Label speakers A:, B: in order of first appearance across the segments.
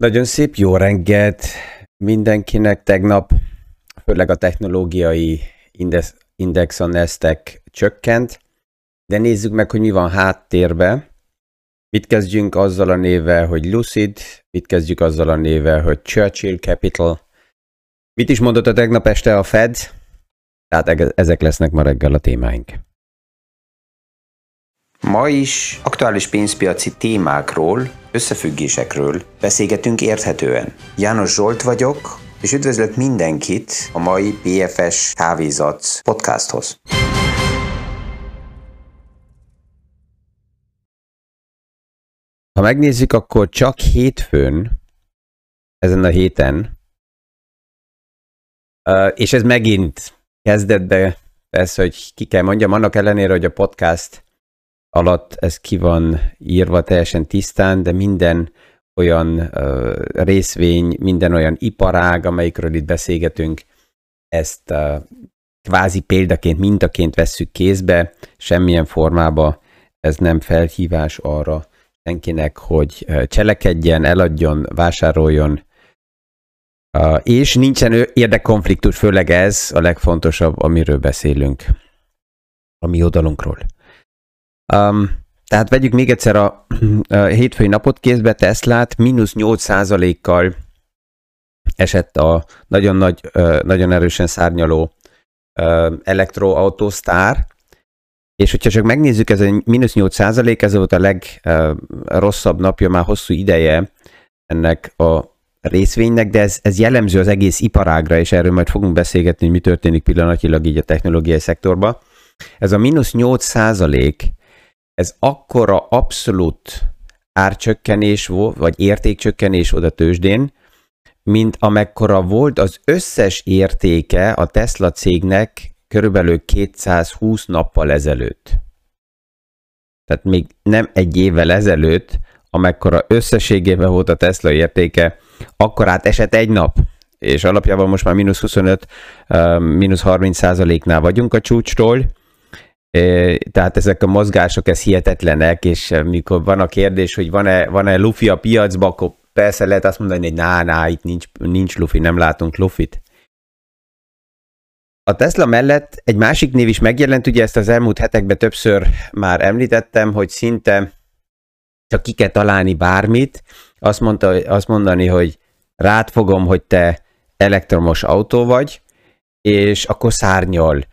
A: Nagyon szép jó reggelt mindenkinek tegnap, főleg a technológiai index, index a Nasdaq csökkent, de nézzük meg, hogy mi van háttérbe. Mit kezdjünk azzal a névvel, hogy Lucid, mit kezdjük azzal a névvel, hogy Churchill Capital. Mit is mondott a tegnap este a Fed? Tehát ezek lesznek ma reggel a témáink.
B: Ma is aktuális pénzpiaci témákról, összefüggésekről beszélgetünk érthetően. János Zsolt vagyok, és üdvözlök mindenkit a mai PFS Kávézat podcasthoz.
A: Ha megnézzük, akkor csak hétfőn, ezen a héten, és ez megint kezdetbe, persze, hogy ki kell mondjam, annak ellenére, hogy a podcast alatt ez ki van írva teljesen tisztán, de minden olyan részvény, minden olyan iparág, amelyikről itt beszélgetünk, ezt uh, kvázi példaként, mintaként vesszük kézbe, semmilyen formába ez nem felhívás arra senkinek, hogy cselekedjen, eladjon, vásároljon, és nincsen érdekkonfliktus, főleg ez a legfontosabb, amiről beszélünk. A mi oldalunkról. Um, tehát vegyük még egyszer a, a hétfői napot kézbe, Teslát mínusz 8%-kal esett a nagyon nagy, nagyon erősen szárnyaló elektroautósztár, és hogyha csak megnézzük, ez a mínusz 8 százalék, ez volt a legrosszabb napja már hosszú ideje ennek a részvénynek, de ez, ez jellemző az egész iparágra, és erről majd fogunk beszélgetni, hogy mi történik pillanatilag így a technológiai szektorban. Ez a mínusz 8 százalék, ez akkora abszolút árcsökkenés volt, vagy értékcsökkenés oda tőzsdén, mint amekkora volt az összes értéke a Tesla cégnek körülbelül 220 nappal ezelőtt. Tehát még nem egy évvel ezelőtt, amekkora összességében volt a Tesla értéke, akkor át esett egy nap, és alapjában most már mínusz 25, mínusz 30 százaléknál vagyunk a csúcstól, tehát ezek a mozgások, ez hihetetlenek, és mikor van a kérdés, hogy van-e, van-e lufi a piacban, akkor persze lehet azt mondani, hogy ná, ná, itt nincs, nincs lufi, nem látunk lufit. A Tesla mellett egy másik név is megjelent, ugye ezt az elmúlt hetekben többször már említettem, hogy szinte csak ki kell találni bármit, azt, mondta, azt mondani, hogy rád fogom, hogy te elektromos autó vagy, és akkor szárnyal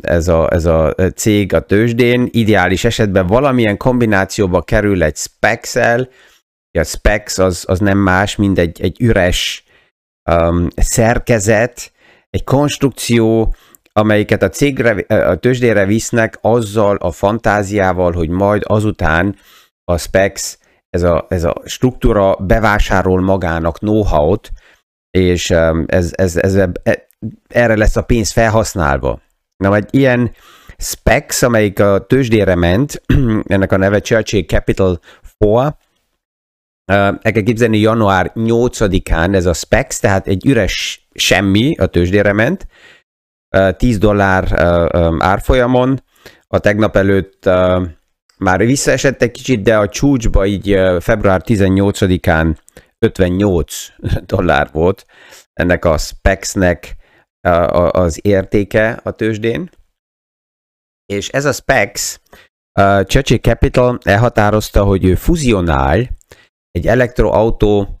A: ez a, ez a cég a tőzsdén, ideális esetben valamilyen kombinációba kerül egy specs-el, a specs az, az nem más, mint egy, egy üres um, szerkezet, egy konstrukció, amelyiket a cégre, a tőzsdére visznek azzal a fantáziával, hogy majd azután a specs, ez a, ez a struktúra bevásárol magának know-how-t, és ez, ez, ez, ez, erre lesz a pénz felhasználva. Na, egy ilyen specs, amelyik a tőzsdére ment, ennek a neve Churchill Capital 4, uh, el kell képzelni január 8-án ez a specs, tehát egy üres semmi a tőzsdére ment, uh, 10 dollár árfolyamon, a tegnap előtt már visszaesett egy kicsit, de a csúcsba így február 18-án 58 dollár volt ennek a az értéke a tőzsdén, és ez a SPEX, uh, Churchill Capital elhatározta, hogy ő fuzionál egy elektroautó,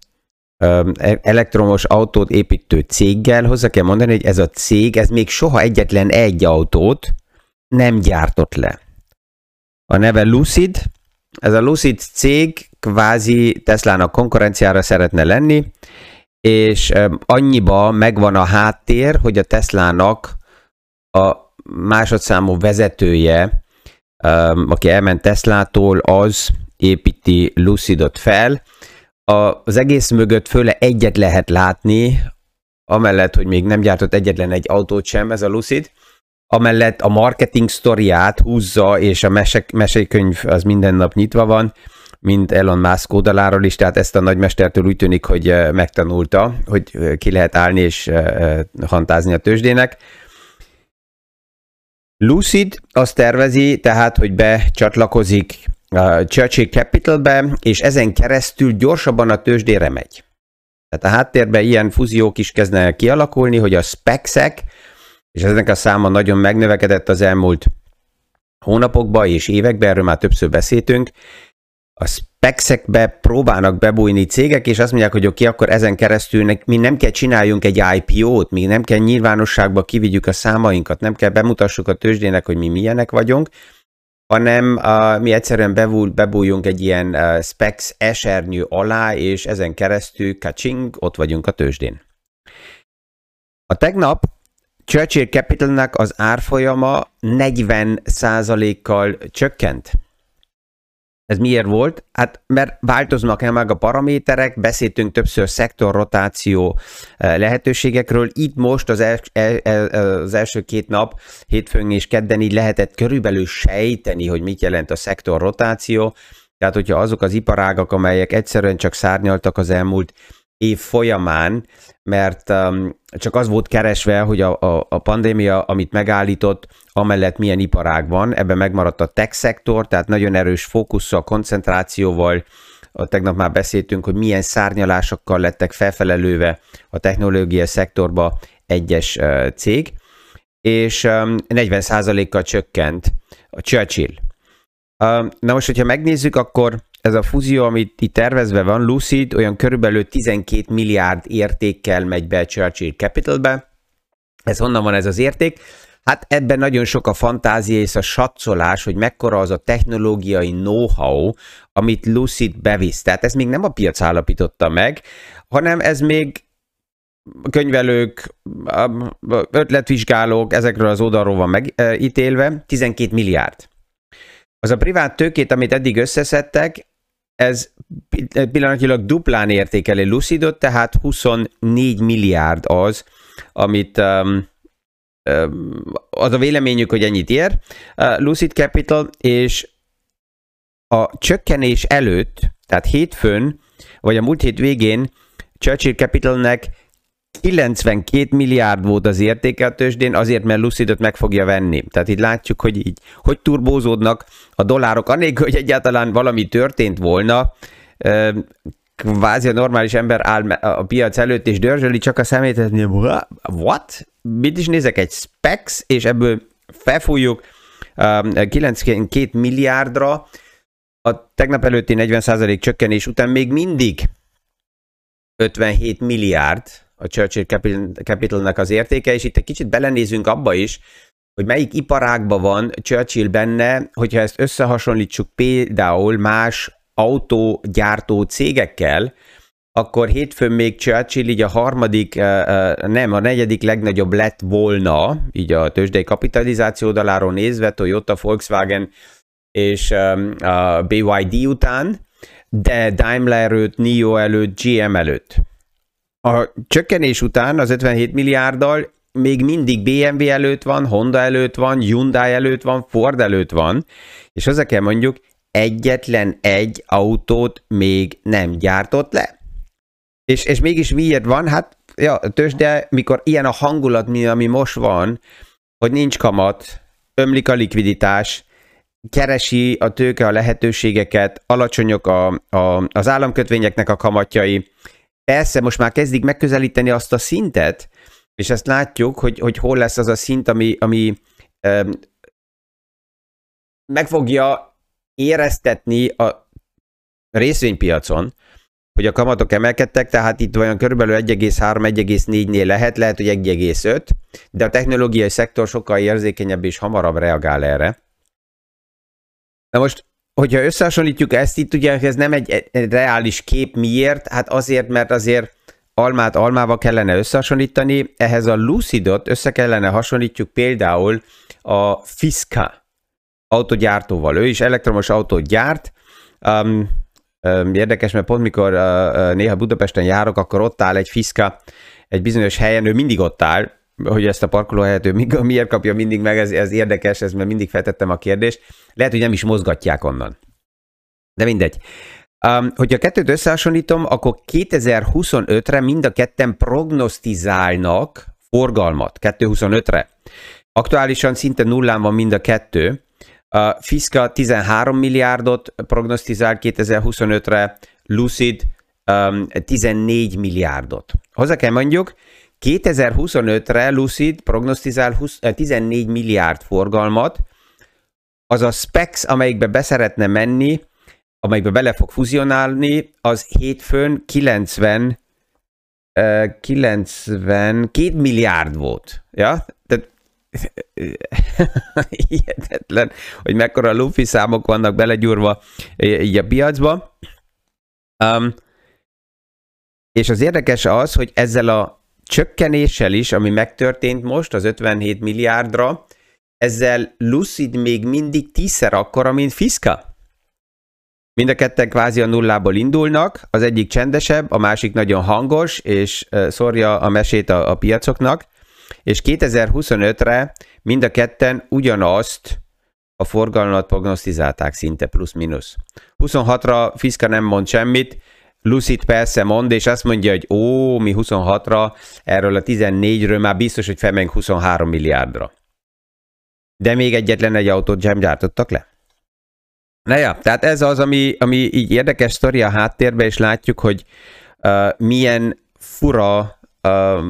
A: um, elektromos autót építő céggel. Hozzá kell mondani, hogy ez a cég, ez még soha egyetlen egy autót nem gyártott le. A neve Lucid, ez a Lucid cég kvázi Teslának konkurenciára szeretne lenni, és annyiba megvan a háttér, hogy a Teslának a másodszámú vezetője, aki elment Teslától, az építi Lucidot fel. Az egész mögött főle egyet lehet látni, amellett, hogy még nem gyártott egyetlen egy autót sem ez a Lucid, amellett a marketing sztoriát húzza, és a mesekönyv az minden nap nyitva van, mint Elon Musk oldaláról is, tehát ezt a nagymestertől úgy tűnik, hogy megtanulta, hogy ki lehet állni és hantázni a tőzsdének. Lucid azt tervezi, tehát, hogy becsatlakozik a Churchill Capitalbe, és ezen keresztül gyorsabban a tőzsdére megy. Tehát a háttérben ilyen fúziók is kezdenek kialakulni, hogy a specsek, és eznek a száma nagyon megnövekedett az elmúlt hónapokban és években, erről már többször beszéltünk, a spexekbe próbálnak bebújni cégek, és azt mondják, hogy oké, okay, akkor ezen keresztül mi nem kell csináljunk egy IPO-t, mi nem kell nyilvánosságba kivigyük a számainkat, nem kell bemutassuk a tőzsdének, hogy mi milyenek vagyunk, hanem uh, mi egyszerűen bebúj, bebújjunk egy ilyen uh, specs esernyő alá, és ezen keresztül kacsing, ott vagyunk a tőzsdén. A tegnap Churchill Capitalnak az árfolyama 40%-kal csökkent. Ez miért volt? Hát mert változnak el meg a paraméterek, beszéltünk többször szektorrotáció eh, lehetőségekről. Itt most az, els, el, el, az első két nap, hétfőn és kedden így lehetett körülbelül sejteni, hogy mit jelent a szektorrotáció. Tehát, hogyha azok az iparágak, amelyek egyszerűen csak szárnyaltak az elmúlt év folyamán, mert um, csak az volt keresve, hogy a, a, a pandémia, amit megállított, amellett milyen iparág van, ebben megmaradt a tech szektor, tehát nagyon erős fókusszal, koncentrációval, a tegnap már beszéltünk, hogy milyen szárnyalásokkal lettek felfelelőve a technológiai szektorba egyes cég, és um, 40%-kal csökkent a Churchill. Uh, na most, hogyha megnézzük, akkor ez a fúzió, amit itt tervezve van, Lucid olyan körülbelül 12 milliárd értékkel megy be Churchill Capitalbe. Ez honnan van ez az érték? Hát ebben nagyon sok a fantázia és a satszolás, hogy mekkora az a technológiai know-how, amit Lucid bevisz. Tehát ez még nem a piac állapította meg, hanem ez még könyvelők, ötletvizsgálók, ezekről az oldalról van megítélve, 12 milliárd. Az a privát tőkét, amit eddig összeszedtek, ez pillanatilag duplán értékeli Lucidot, tehát 24 milliárd az, amit um, um, az a véleményük, hogy ennyit ér. Uh, Lucid Capital, és a csökkenés előtt, tehát hétfőn, vagy a múlt hét végén Churchill Capitalnek 92 milliárd volt az értéke a tőzsdén, azért, mert Lucidot meg fogja venni. Tehát itt látjuk, hogy így, hogy turbózódnak a dollárok, anélkül, hogy egyáltalán valami történt volna, kvázi a normális ember áll a piac előtt, és dörzsöli csak a szemét, hogy what? Mit is nézek? Egy specs, és ebből felfújjuk 92 milliárdra, a tegnap előtti 40% csökkenés után még mindig 57 milliárd, a Churchill Capitalnek az értéke, és itt egy kicsit belenézünk abba is, hogy melyik iparágban van Churchill benne, hogyha ezt összehasonlítsuk például más autógyártó cégekkel, akkor hétfőn még Churchill így a harmadik, nem, a negyedik legnagyobb lett volna, így a tőzsdei kapitalizáció oldaláról nézve, Toyota, Volkswagen és a BYD után, de Daimler előtt, NIO előtt, GM előtt. A csökkenés után az 57 milliárddal még mindig BMW előtt van, Honda előtt van, Hyundai előtt van, Ford előtt van, és kell mondjuk, egyetlen egy autót még nem gyártott le. És, és mégis miért van? Hát ja, de mikor ilyen a hangulat, mi, ami most van, hogy nincs kamat, ömlik a likviditás, keresi a tőke a lehetőségeket, alacsonyok a, a, az államkötvényeknek a kamatjai, Persze, most már kezdik megközelíteni azt a szintet, és ezt látjuk, hogy, hogy hol lesz az a szint, ami, ami um, meg fogja éreztetni a részvénypiacon, hogy a kamatok emelkedtek, tehát itt olyan körülbelül 1,3-1,4-nél lehet, lehet, hogy 1,5, de a technológiai szektor sokkal érzékenyebb és hamarabb reagál erre. Na most hogyha összehasonlítjuk ezt itt, ugye ez nem egy, egy reális kép, miért? Hát azért, mert azért almát almával kellene összehasonlítani, ehhez a Lucidot össze kellene hasonlítjuk például a Fiska autogyártóval. Ő is elektromos autót gyárt, um, um, érdekes, mert pont mikor uh, uh, néha Budapesten járok, akkor ott áll egy Fiska egy bizonyos helyen, ő mindig ott áll, hogy ezt a parkolóhelyet ő miért kapja mindig meg, ez, ez érdekes, ez mert mindig feltettem a kérdést. Lehet, hogy nem is mozgatják onnan. De mindegy. Um, hogyha kettőt összehasonlítom, akkor 2025-re mind a ketten prognosztizálnak forgalmat, 2025-re. Aktuálisan szinte nullán van mind a kettő. A Fiska 13 milliárdot prognosztizál 2025-re, Lucid um, 14 milliárdot. Hozzá kell mondjuk, 2025-re Lucid prognosztizál 20, 14 milliárd forgalmat, az a specs, amelyikbe beszeretne menni, amelyikbe bele fog fuzionálni, az hétfőn 90 92 milliárd volt. Ja? Tehát hihetetlen, hogy mekkora lufi számok vannak belegyúrva így a piacba. Um, és az érdekes az, hogy ezzel a csökkenéssel is, ami megtörtént most, az 57 milliárdra, ezzel Lucid még mindig tízszer akkora, mint Fiska. Mind a ketten kvázi a nullából indulnak, az egyik csendesebb, a másik nagyon hangos, és szórja a mesét a, a piacoknak, és 2025-re mind a ketten ugyanazt a forgalmat prognosztizálták szinte plusz-minusz. 26-ra Fiska nem mond semmit, Lucid persze mond, és azt mondja, hogy ó, mi 26-ra, erről a 14-ről már biztos, hogy felmegyünk 23 milliárdra. De még egyetlen egy autót sem gyártottak le. Na ja, tehát ez az, ami, ami így érdekes sztori a háttérben, és látjuk, hogy uh, milyen fura uh,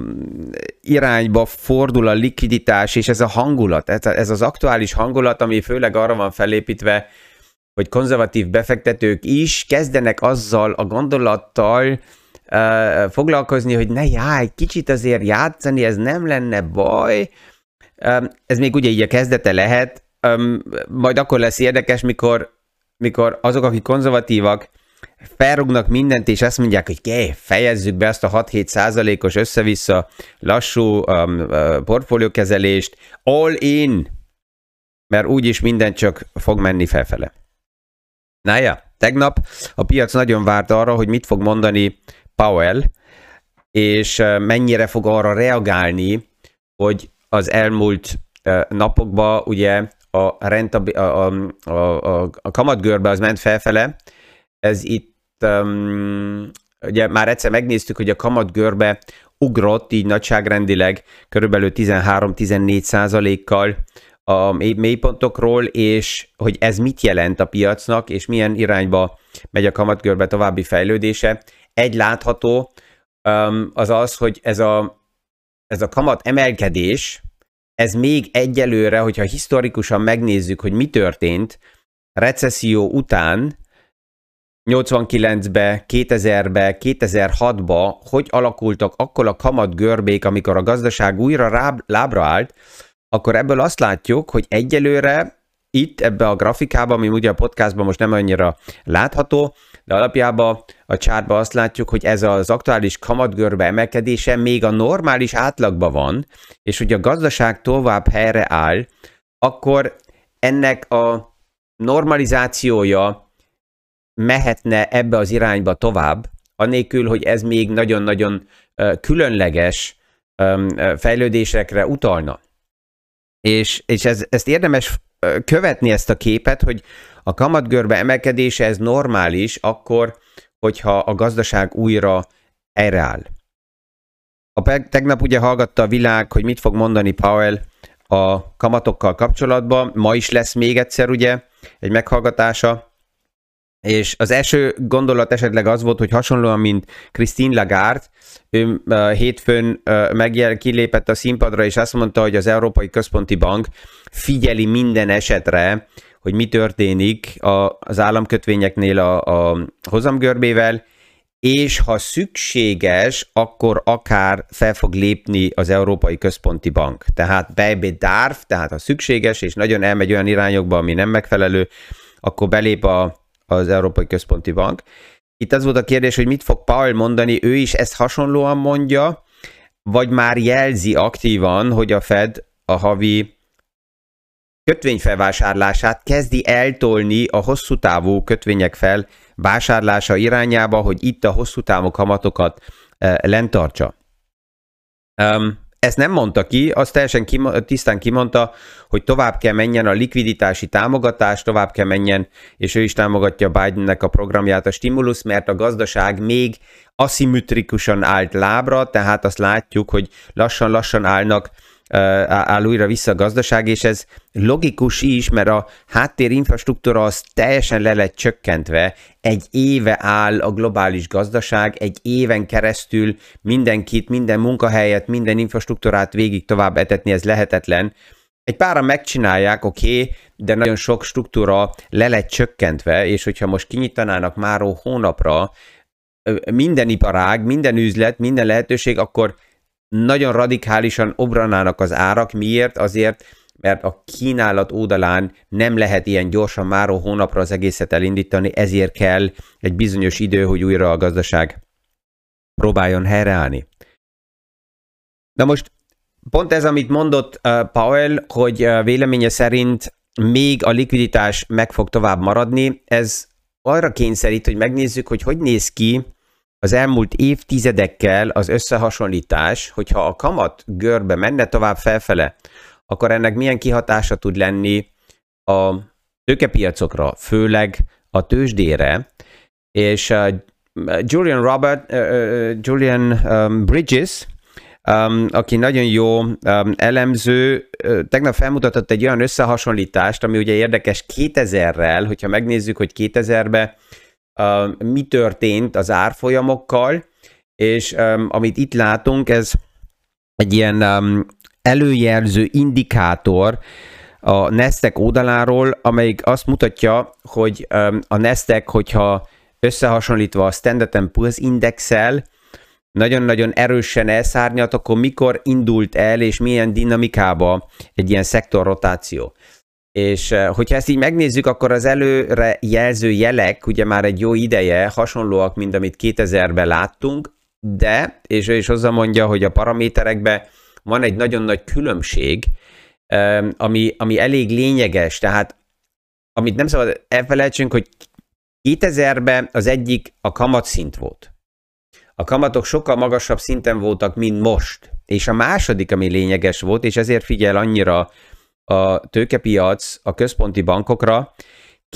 A: irányba fordul a likviditás, és ez a hangulat, ez, ez az aktuális hangulat, ami főleg arra van felépítve, hogy konzervatív befektetők is kezdenek azzal a gondolattal uh, foglalkozni, hogy ne já, egy kicsit azért játszani, ez nem lenne baj. Um, ez még ugye így a kezdete lehet, um, majd akkor lesz érdekes, mikor mikor azok, akik konzervatívak, felrugnak mindent, és azt mondják, hogy ké, fejezzük be ezt a 6-7 százalékos össze-vissza lassú um, uh, portfóliókezelést, all in, mert úgyis minden csak fog menni felfele. Na ja, tegnap a piac nagyon várt arra, hogy mit fog mondani Powell, és mennyire fog arra reagálni, hogy az elmúlt napokban ugye a, rentab, a, a, a, a, a kamatgörbe az ment felfele, ez itt um, ugye már egyszer megnéztük, hogy a kamatgörbe ugrott így nagyságrendileg körülbelül 13-14 százalékkal a mélypontokról, és hogy ez mit jelent a piacnak, és milyen irányba megy a kamatgörbe további fejlődése. Egy látható az az, hogy ez a, ez a kamat emelkedés, ez még egyelőre, hogyha historikusan megnézzük, hogy mi történt recesszió után, 89-be, 2000-be, 2006-ba, hogy alakultak akkor a kamat görbék, amikor a gazdaság újra lábra állt, akkor ebből azt látjuk, hogy egyelőre itt ebbe a grafikában, ami ugye a podcastban most nem annyira látható, de alapjában a csártban azt látjuk, hogy ez az aktuális kamatgörbe emelkedése még a normális átlagban van, és hogy a gazdaság tovább helyre áll, akkor ennek a normalizációja mehetne ebbe az irányba tovább, anélkül, hogy ez még nagyon-nagyon különleges fejlődésekre utalna. És, és ez, ezt érdemes követni ezt a képet, hogy a kamatgörbe emelkedése ez normális akkor, hogyha a gazdaság újra erre áll. A tegnap ugye hallgatta a világ, hogy mit fog mondani Powell a kamatokkal kapcsolatban. Ma is lesz még egyszer ugye egy meghallgatása, és az első gondolat esetleg az volt, hogy hasonlóan, mint Christine Lagarde, ő hétfőn megjel, kilépett a színpadra, és azt mondta, hogy az Európai Központi Bank figyeli minden esetre, hogy mi történik a, az államkötvényeknél a, a hozamgörbével, és ha szükséges, akkor akár fel fog lépni az Európai Központi Bank. Tehát bebedarf, tehát ha szükséges, és nagyon elmegy olyan irányokba, ami nem megfelelő, akkor belép a, az Európai Központi Bank. Itt az volt a kérdés, hogy mit fog Paul mondani, ő is ezt hasonlóan mondja, vagy már jelzi aktívan, hogy a Fed a havi kötvényfelvásárlását kezdi eltolni a hosszú távú kötvények fel vásárlása irányába, hogy itt a hosszú távú kamatokat e, lentartsa. Um, ezt nem mondta ki, azt teljesen kim, tisztán kimondta, hogy tovább kell menjen a likviditási támogatás, tovább kell menjen, és ő is támogatja Bidennek a programját, a stimulus, mert a gazdaság még aszimmetrikusan állt lábra, tehát azt látjuk, hogy lassan-lassan állnak áll újra vissza a gazdaság, és ez logikus is, mert a háttérinfrastruktúra az teljesen le lett csökkentve. Egy éve áll a globális gazdaság, egy éven keresztül mindenkit, minden munkahelyet, minden infrastruktúrát végig tovább etetni, ez lehetetlen. Egy páran megcsinálják, oké, okay, de nagyon sok struktúra le lett csökkentve, és hogyha most kinyitanának már hónapra minden iparág, minden üzlet, minden lehetőség, akkor nagyon radikálisan obranának az árak. Miért? Azért, mert a kínálat oldalán nem lehet ilyen gyorsan már hónapra az egészet elindítani, ezért kell egy bizonyos idő, hogy újra a gazdaság próbáljon helyreállni. Na most pont ez, amit mondott uh, Powell, hogy uh, véleménye szerint még a likviditás meg fog tovább maradni, ez arra kényszerít, hogy megnézzük, hogy hogy néz ki az elmúlt évtizedekkel az összehasonlítás, hogyha a kamat görbe menne tovább felfele, akkor ennek milyen kihatása tud lenni a tőkepiacokra, főleg a tőzsdére, és uh, Julian Robert, uh, uh, Julian um, Bridges, um, aki nagyon jó um, elemző, tegnap felmutatott egy olyan összehasonlítást, ami ugye érdekes 2000-rel, hogyha megnézzük, hogy 2000-ben uh, mi történt az árfolyamokkal, és amit itt látunk, ez egy ilyen előjelző indikátor a Nestek oldaláról, amelyik azt mutatja, hogy a Nestek, hogyha összehasonlítva a Standard Poor's indexel, nagyon-nagyon erősen elszárnyalt, akkor mikor indult el, és milyen dinamikába egy ilyen szektorrotáció. És eh, hogyha ezt így megnézzük, akkor az előre jelző jelek ugye már egy jó ideje hasonlóak, mint amit 2000-ben láttunk, de, és ő is hozzá mondja, hogy a paraméterekben van egy nagyon nagy különbség, ami, ami elég lényeges, tehát amit nem szabad elfelejtsünk, hogy 2000-ben az egyik a kamatszint volt. A kamatok sokkal magasabb szinten voltak, mint most. És a második, ami lényeges volt, és ezért figyel annyira a tőkepiac a központi bankokra.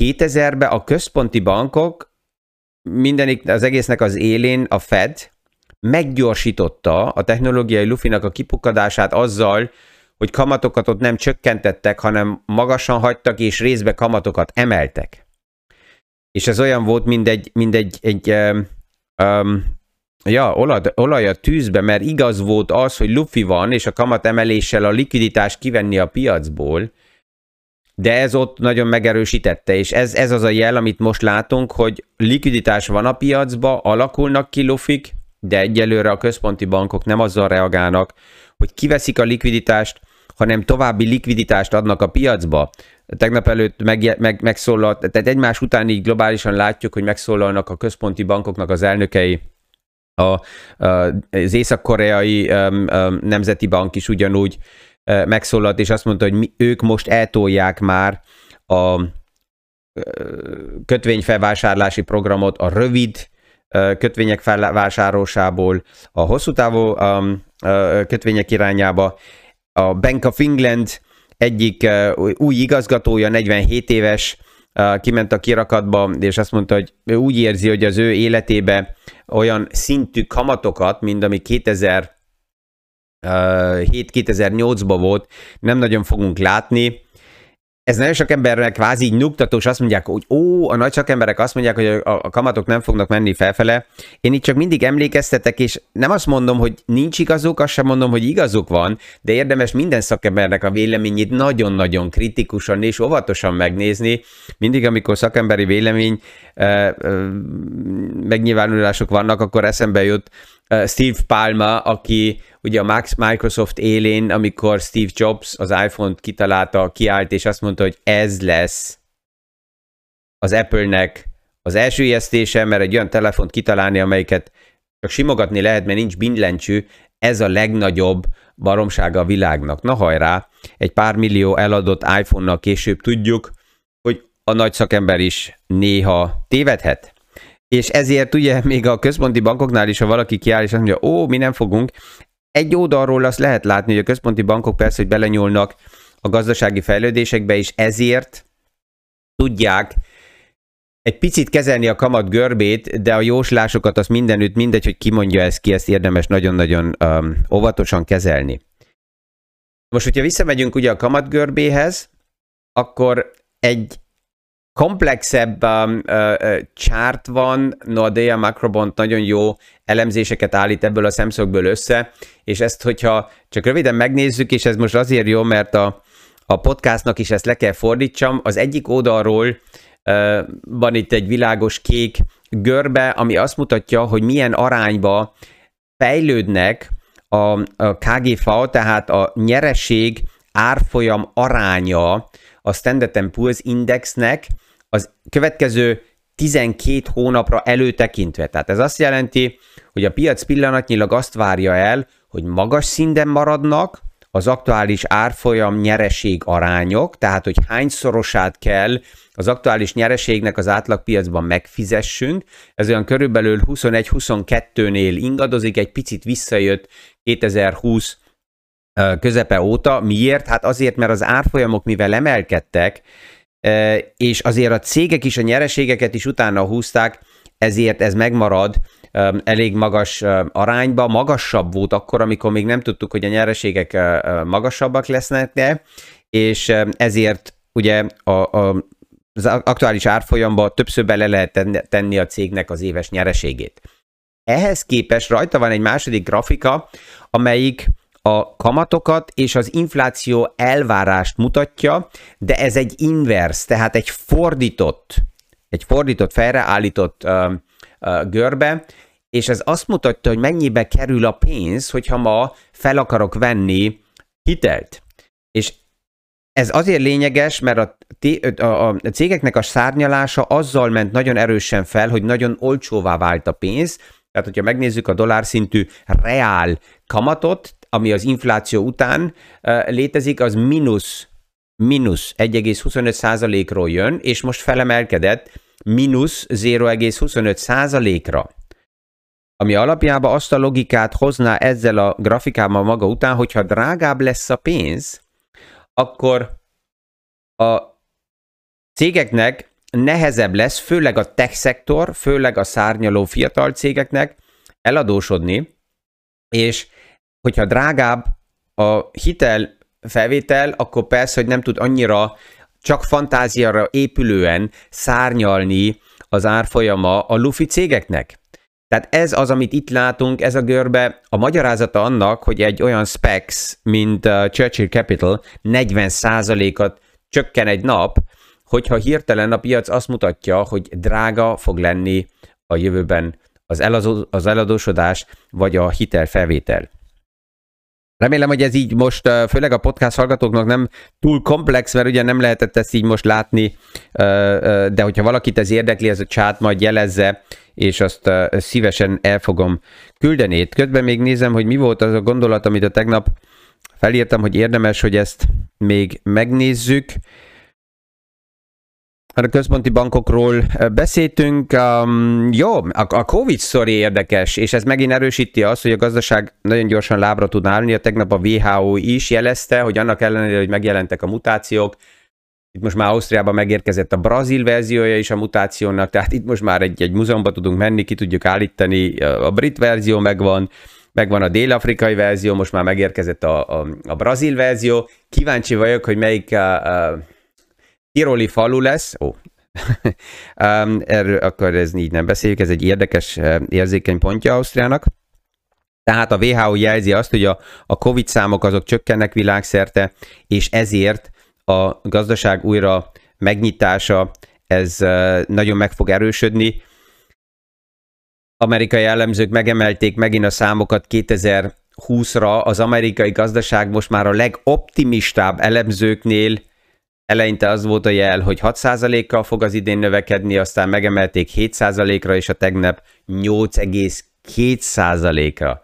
A: 2000-ben a központi bankok mindenik, az egésznek az élén a Fed meggyorsította a technológiai lufinak a kipukkadását azzal, hogy kamatokat ott nem csökkentettek, hanem magasan hagytak, és részbe kamatokat emeltek. És ez olyan volt, mint egy, mint egy, egy um, um, Ja, olaj, olaj a tűzbe, mert igaz volt az, hogy lufi van, és a kamat emeléssel a likviditást kivenni a piacból, de ez ott nagyon megerősítette, és ez, ez az a jel, amit most látunk, hogy likviditás van a piacba, alakulnak ki lufik, de egyelőre a központi bankok nem azzal reagálnak, hogy kiveszik a likviditást, hanem további likviditást adnak a piacba. Tegnap előtt meg, meg, megszólalt, tehát egymás után így globálisan látjuk, hogy megszólalnak a központi bankoknak az elnökei, a, az észak-koreai nemzeti bank is ugyanúgy megszólalt, és azt mondta, hogy mi, ők most eltolják már a kötvényfelvásárlási programot a rövid kötvények felvásárlásából a hosszú távú kötvények irányába. A Bank of England egyik új igazgatója, 47 éves, kiment a kirakatba, és azt mondta, hogy ő úgy érzi, hogy az ő életébe olyan szintű kamatokat, mint ami 2007-2008-ban volt, nem nagyon fogunk látni, ez nagyon sok embernek kvázi nyugtatós, azt mondják, hogy ó, a nagy szakemberek azt mondják, hogy a, a kamatok nem fognak menni felfele. Én itt csak mindig emlékeztetek, és nem azt mondom, hogy nincs igazuk, azt sem mondom, hogy igazuk van, de érdemes minden szakembernek a véleményét nagyon-nagyon kritikusan és óvatosan megnézni. Mindig, amikor szakemberi vélemény uh, uh, megnyilvánulások vannak, akkor eszembe jut Steve Palma, aki ugye a Microsoft élén, amikor Steve Jobs az iPhone-t kitalálta, kiállt, és azt mondta, hogy ez lesz az Apple-nek az első ijesztése, mert egy olyan telefont kitalálni, amelyiket csak simogatni lehet, mert nincs billentyű, ez a legnagyobb baromsága a világnak. Na hajrá, egy pár millió eladott iPhone-nal később tudjuk, hogy a nagy szakember is néha tévedhet. És ezért ugye még a központi bankoknál is, ha valaki kiáll és azt mondja, ó, mi nem fogunk, egy oldalról azt lehet látni, hogy a központi bankok persze, hogy belenyúlnak a gazdasági fejlődésekbe, és ezért tudják egy picit kezelni a kamat görbét, de a jóslásokat az mindenütt, mindegy, hogy ki mondja ezt ki, ezt érdemes nagyon-nagyon um, óvatosan kezelni. Most, hogyha visszamegyünk ugye a kamatgörbéhez, akkor egy komplexebb um, uh, uh, chart van, Nordea Macrobont nagyon jó elemzéseket állít ebből a szemszögből össze, és ezt, hogyha csak röviden megnézzük, és ez most azért jó, mert a, a podcastnak is ezt le kell fordítsam, az egyik oldalról uh, van itt egy világos kék görbe, ami azt mutatja, hogy milyen arányba fejlődnek a, a KGV, tehát a nyereség árfolyam aránya a Standard Poor's Indexnek az következő 12 hónapra előtekintve. Tehát ez azt jelenti, hogy a piac pillanatnyilag azt várja el, hogy magas szinten maradnak az aktuális árfolyam nyereség arányok, tehát hogy hányszorosát kell az aktuális nyereségnek az átlagpiacban megfizessünk. Ez olyan körülbelül 21-22-nél ingadozik, egy picit visszajött 2020 közepe óta. Miért? Hát azért, mert az árfolyamok, mivel emelkedtek, és azért a cégek is a nyereségeket is utána húzták, ezért ez megmarad elég magas arányba. Magasabb volt akkor, amikor még nem tudtuk, hogy a nyereségek magasabbak lesznek, de, és ezért ugye a, a, az aktuális árfolyamba többször bele lehet tenni a cégnek az éves nyereségét. Ehhez képest rajta van egy második grafika, amelyik a kamatokat és az infláció elvárást mutatja, de ez egy inverse, tehát egy fordított, egy fordított, felreállított uh, uh, görbe, és ez azt mutatja, hogy mennyibe kerül a pénz, hogyha ma fel akarok venni hitelt. És ez azért lényeges, mert a, a, a cégeknek a szárnyalása azzal ment nagyon erősen fel, hogy nagyon olcsóvá vált a pénz, tehát, hogyha megnézzük a dollár szintű reál kamatot, ami az infláció után létezik, az mínusz mínusz 1,25 ról jön, és most felemelkedett mínusz 0,25 ra ami alapjában azt a logikát hozná ezzel a grafikával maga után, hogyha drágább lesz a pénz, akkor a cégeknek nehezebb lesz, főleg a tech szektor, főleg a szárnyaló fiatal cégeknek eladósodni, és hogyha drágább a hitel felvétel, akkor persze, hogy nem tud annyira csak fantáziára épülően szárnyalni az árfolyama a lufi cégeknek. Tehát ez az, amit itt látunk, ez a görbe, a magyarázata annak, hogy egy olyan specs, mint a Churchill Capital 40%-at csökken egy nap, hogyha hirtelen a piac azt mutatja, hogy drága fog lenni a jövőben az, elazó, az eladósodás vagy a hitelfelvétel. Remélem, hogy ez így most, főleg a podcast hallgatóknak nem túl komplex, mert ugye nem lehetett ezt így most látni, de hogyha valakit ez érdekli, ez a csát majd jelezze, és azt szívesen el fogom küldeni. Közben még nézem, hogy mi volt az a gondolat, amit a tegnap felírtam, hogy érdemes, hogy ezt még megnézzük. A központi bankokról beszéltünk. Um, jó, a, a Covid sztori érdekes, és ez megint erősíti azt, hogy a gazdaság nagyon gyorsan lábra tud állni. A tegnap a WHO is jelezte, hogy annak ellenére, hogy megjelentek a mutációk, itt most már Ausztriában megérkezett a brazil verziója is a mutációnak, tehát itt most már egy, egy múzeumba tudunk menni, ki tudjuk állítani, a brit verzió megvan, megvan a dél-afrikai verzió, most már megérkezett a, a, a brazil verzió. Kíváncsi vagyok, hogy melyik a, a Tiroli falu lesz. Ó. erről akkor ez így nem beszéljük, ez egy érdekes érzékeny pontja Ausztriának. Tehát a WHO jelzi azt, hogy a, a COVID számok azok csökkennek világszerte, és ezért a gazdaság újra megnyitása, ez nagyon meg fog erősödni. Amerikai jellemzők megemelték megint a számokat 2020-ra, az amerikai gazdaság most már a legoptimistább elemzőknél eleinte az volt a jel, hogy 6%-kal fog az idén növekedni, aztán megemelték 7%-ra, és a tegnap 8,2%-ra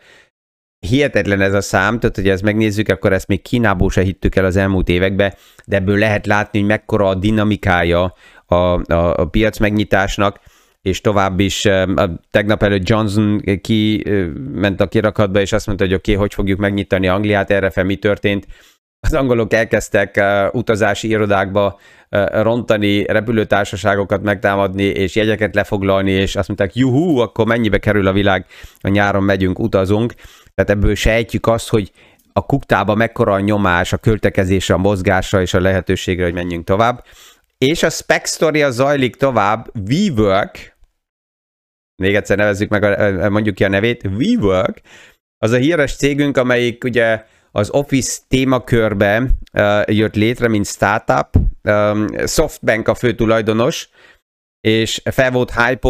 A: hihetetlen ez a szám, tehát hogy ezt megnézzük, akkor ezt még Kínából se hittük el az elmúlt években, de ebből lehet látni, hogy mekkora a dinamikája a, a, a piac megnyitásnak, és tovább is a tegnap előtt Johnson ki ment a kirakatba, és azt mondta, hogy oké, okay, hogy fogjuk megnyitani Angliát, erre fel mi történt. Az angolok elkezdtek uh, utazási irodákba uh, rontani, repülőtársaságokat megtámadni, és jegyeket lefoglalni, és azt mondták, juhú, akkor mennyibe kerül a világ, a nyáron megyünk, utazunk. Tehát ebből sejtjük azt, hogy a kuktába mekkora a nyomás, a költekezésre, a mozgásra és a lehetőségre, hogy menjünk tovább. És a spec story zajlik tovább, WeWork, még egyszer nevezzük meg, a, mondjuk ki a nevét, WeWork, az a híres cégünk, amelyik ugye az Office témakörbe uh, jött létre, mint startup. Um, Softbank a fő tulajdonos, és fel volt hype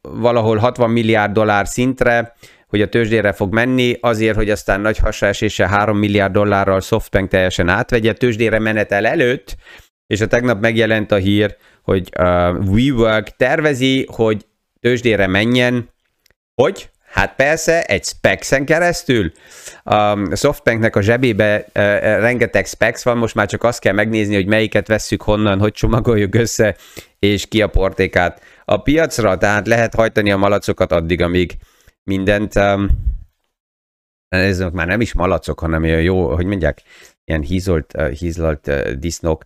A: valahol 60 milliárd dollár szintre, hogy a tőzsdére fog menni, azért, hogy aztán nagy hasásése 3 milliárd dollárral Softbank teljesen átvegye tőzsdére menetel előtt, és a tegnap megjelent a hír, hogy uh, WeWork tervezi, hogy tőzsdére menjen, hogy? Hát persze, egy specs keresztül. A Softbanknek a zsebébe uh, rengeteg specs van, most már csak azt kell megnézni, hogy melyiket vesszük honnan, hogy csomagoljuk össze, és ki a portékát a piacra, tehát lehet hajtani a malacokat addig, amíg mindent, ezek már nem is malacok, hanem olyan jó, hogy mondják, ilyen hízolt, uh, hízlalt disznók,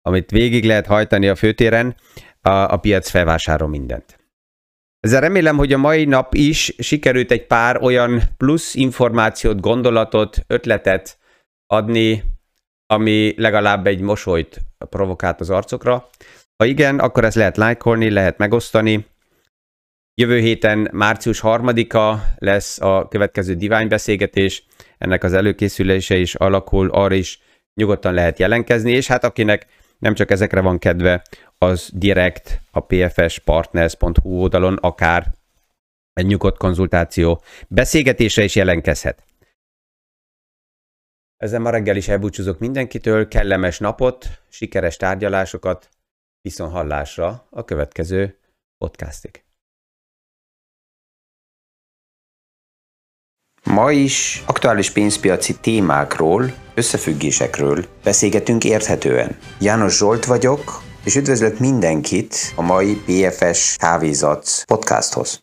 A: amit végig lehet hajtani a főtéren, a, a piac felvásárol mindent. Ezzel remélem, hogy a mai nap is sikerült egy pár olyan plusz információt, gondolatot, ötletet adni, ami legalább egy mosolyt provokált az arcokra. Ha igen, akkor ezt lehet lájkolni, lehet megosztani. Jövő héten március 3-a lesz a következő divány beszélgetés, ennek az előkészülése is alakul, arra is nyugodtan lehet jelentkezni, és hát akinek nem csak ezekre van kedve, az direkt a pfspartners.hu oldalon akár egy nyugodt konzultáció beszélgetésre is jelentkezhet. Ezzel ma reggel is elbúcsúzok mindenkitől, kellemes napot, sikeres tárgyalásokat, viszont hallásra a következő podcastig.
B: Ma is aktuális pénzpiaci témákról, összefüggésekről beszélgetünk érthetően. János Zsolt vagyok, és üdvözlök mindenkit a mai PFS Kávézat podcasthoz.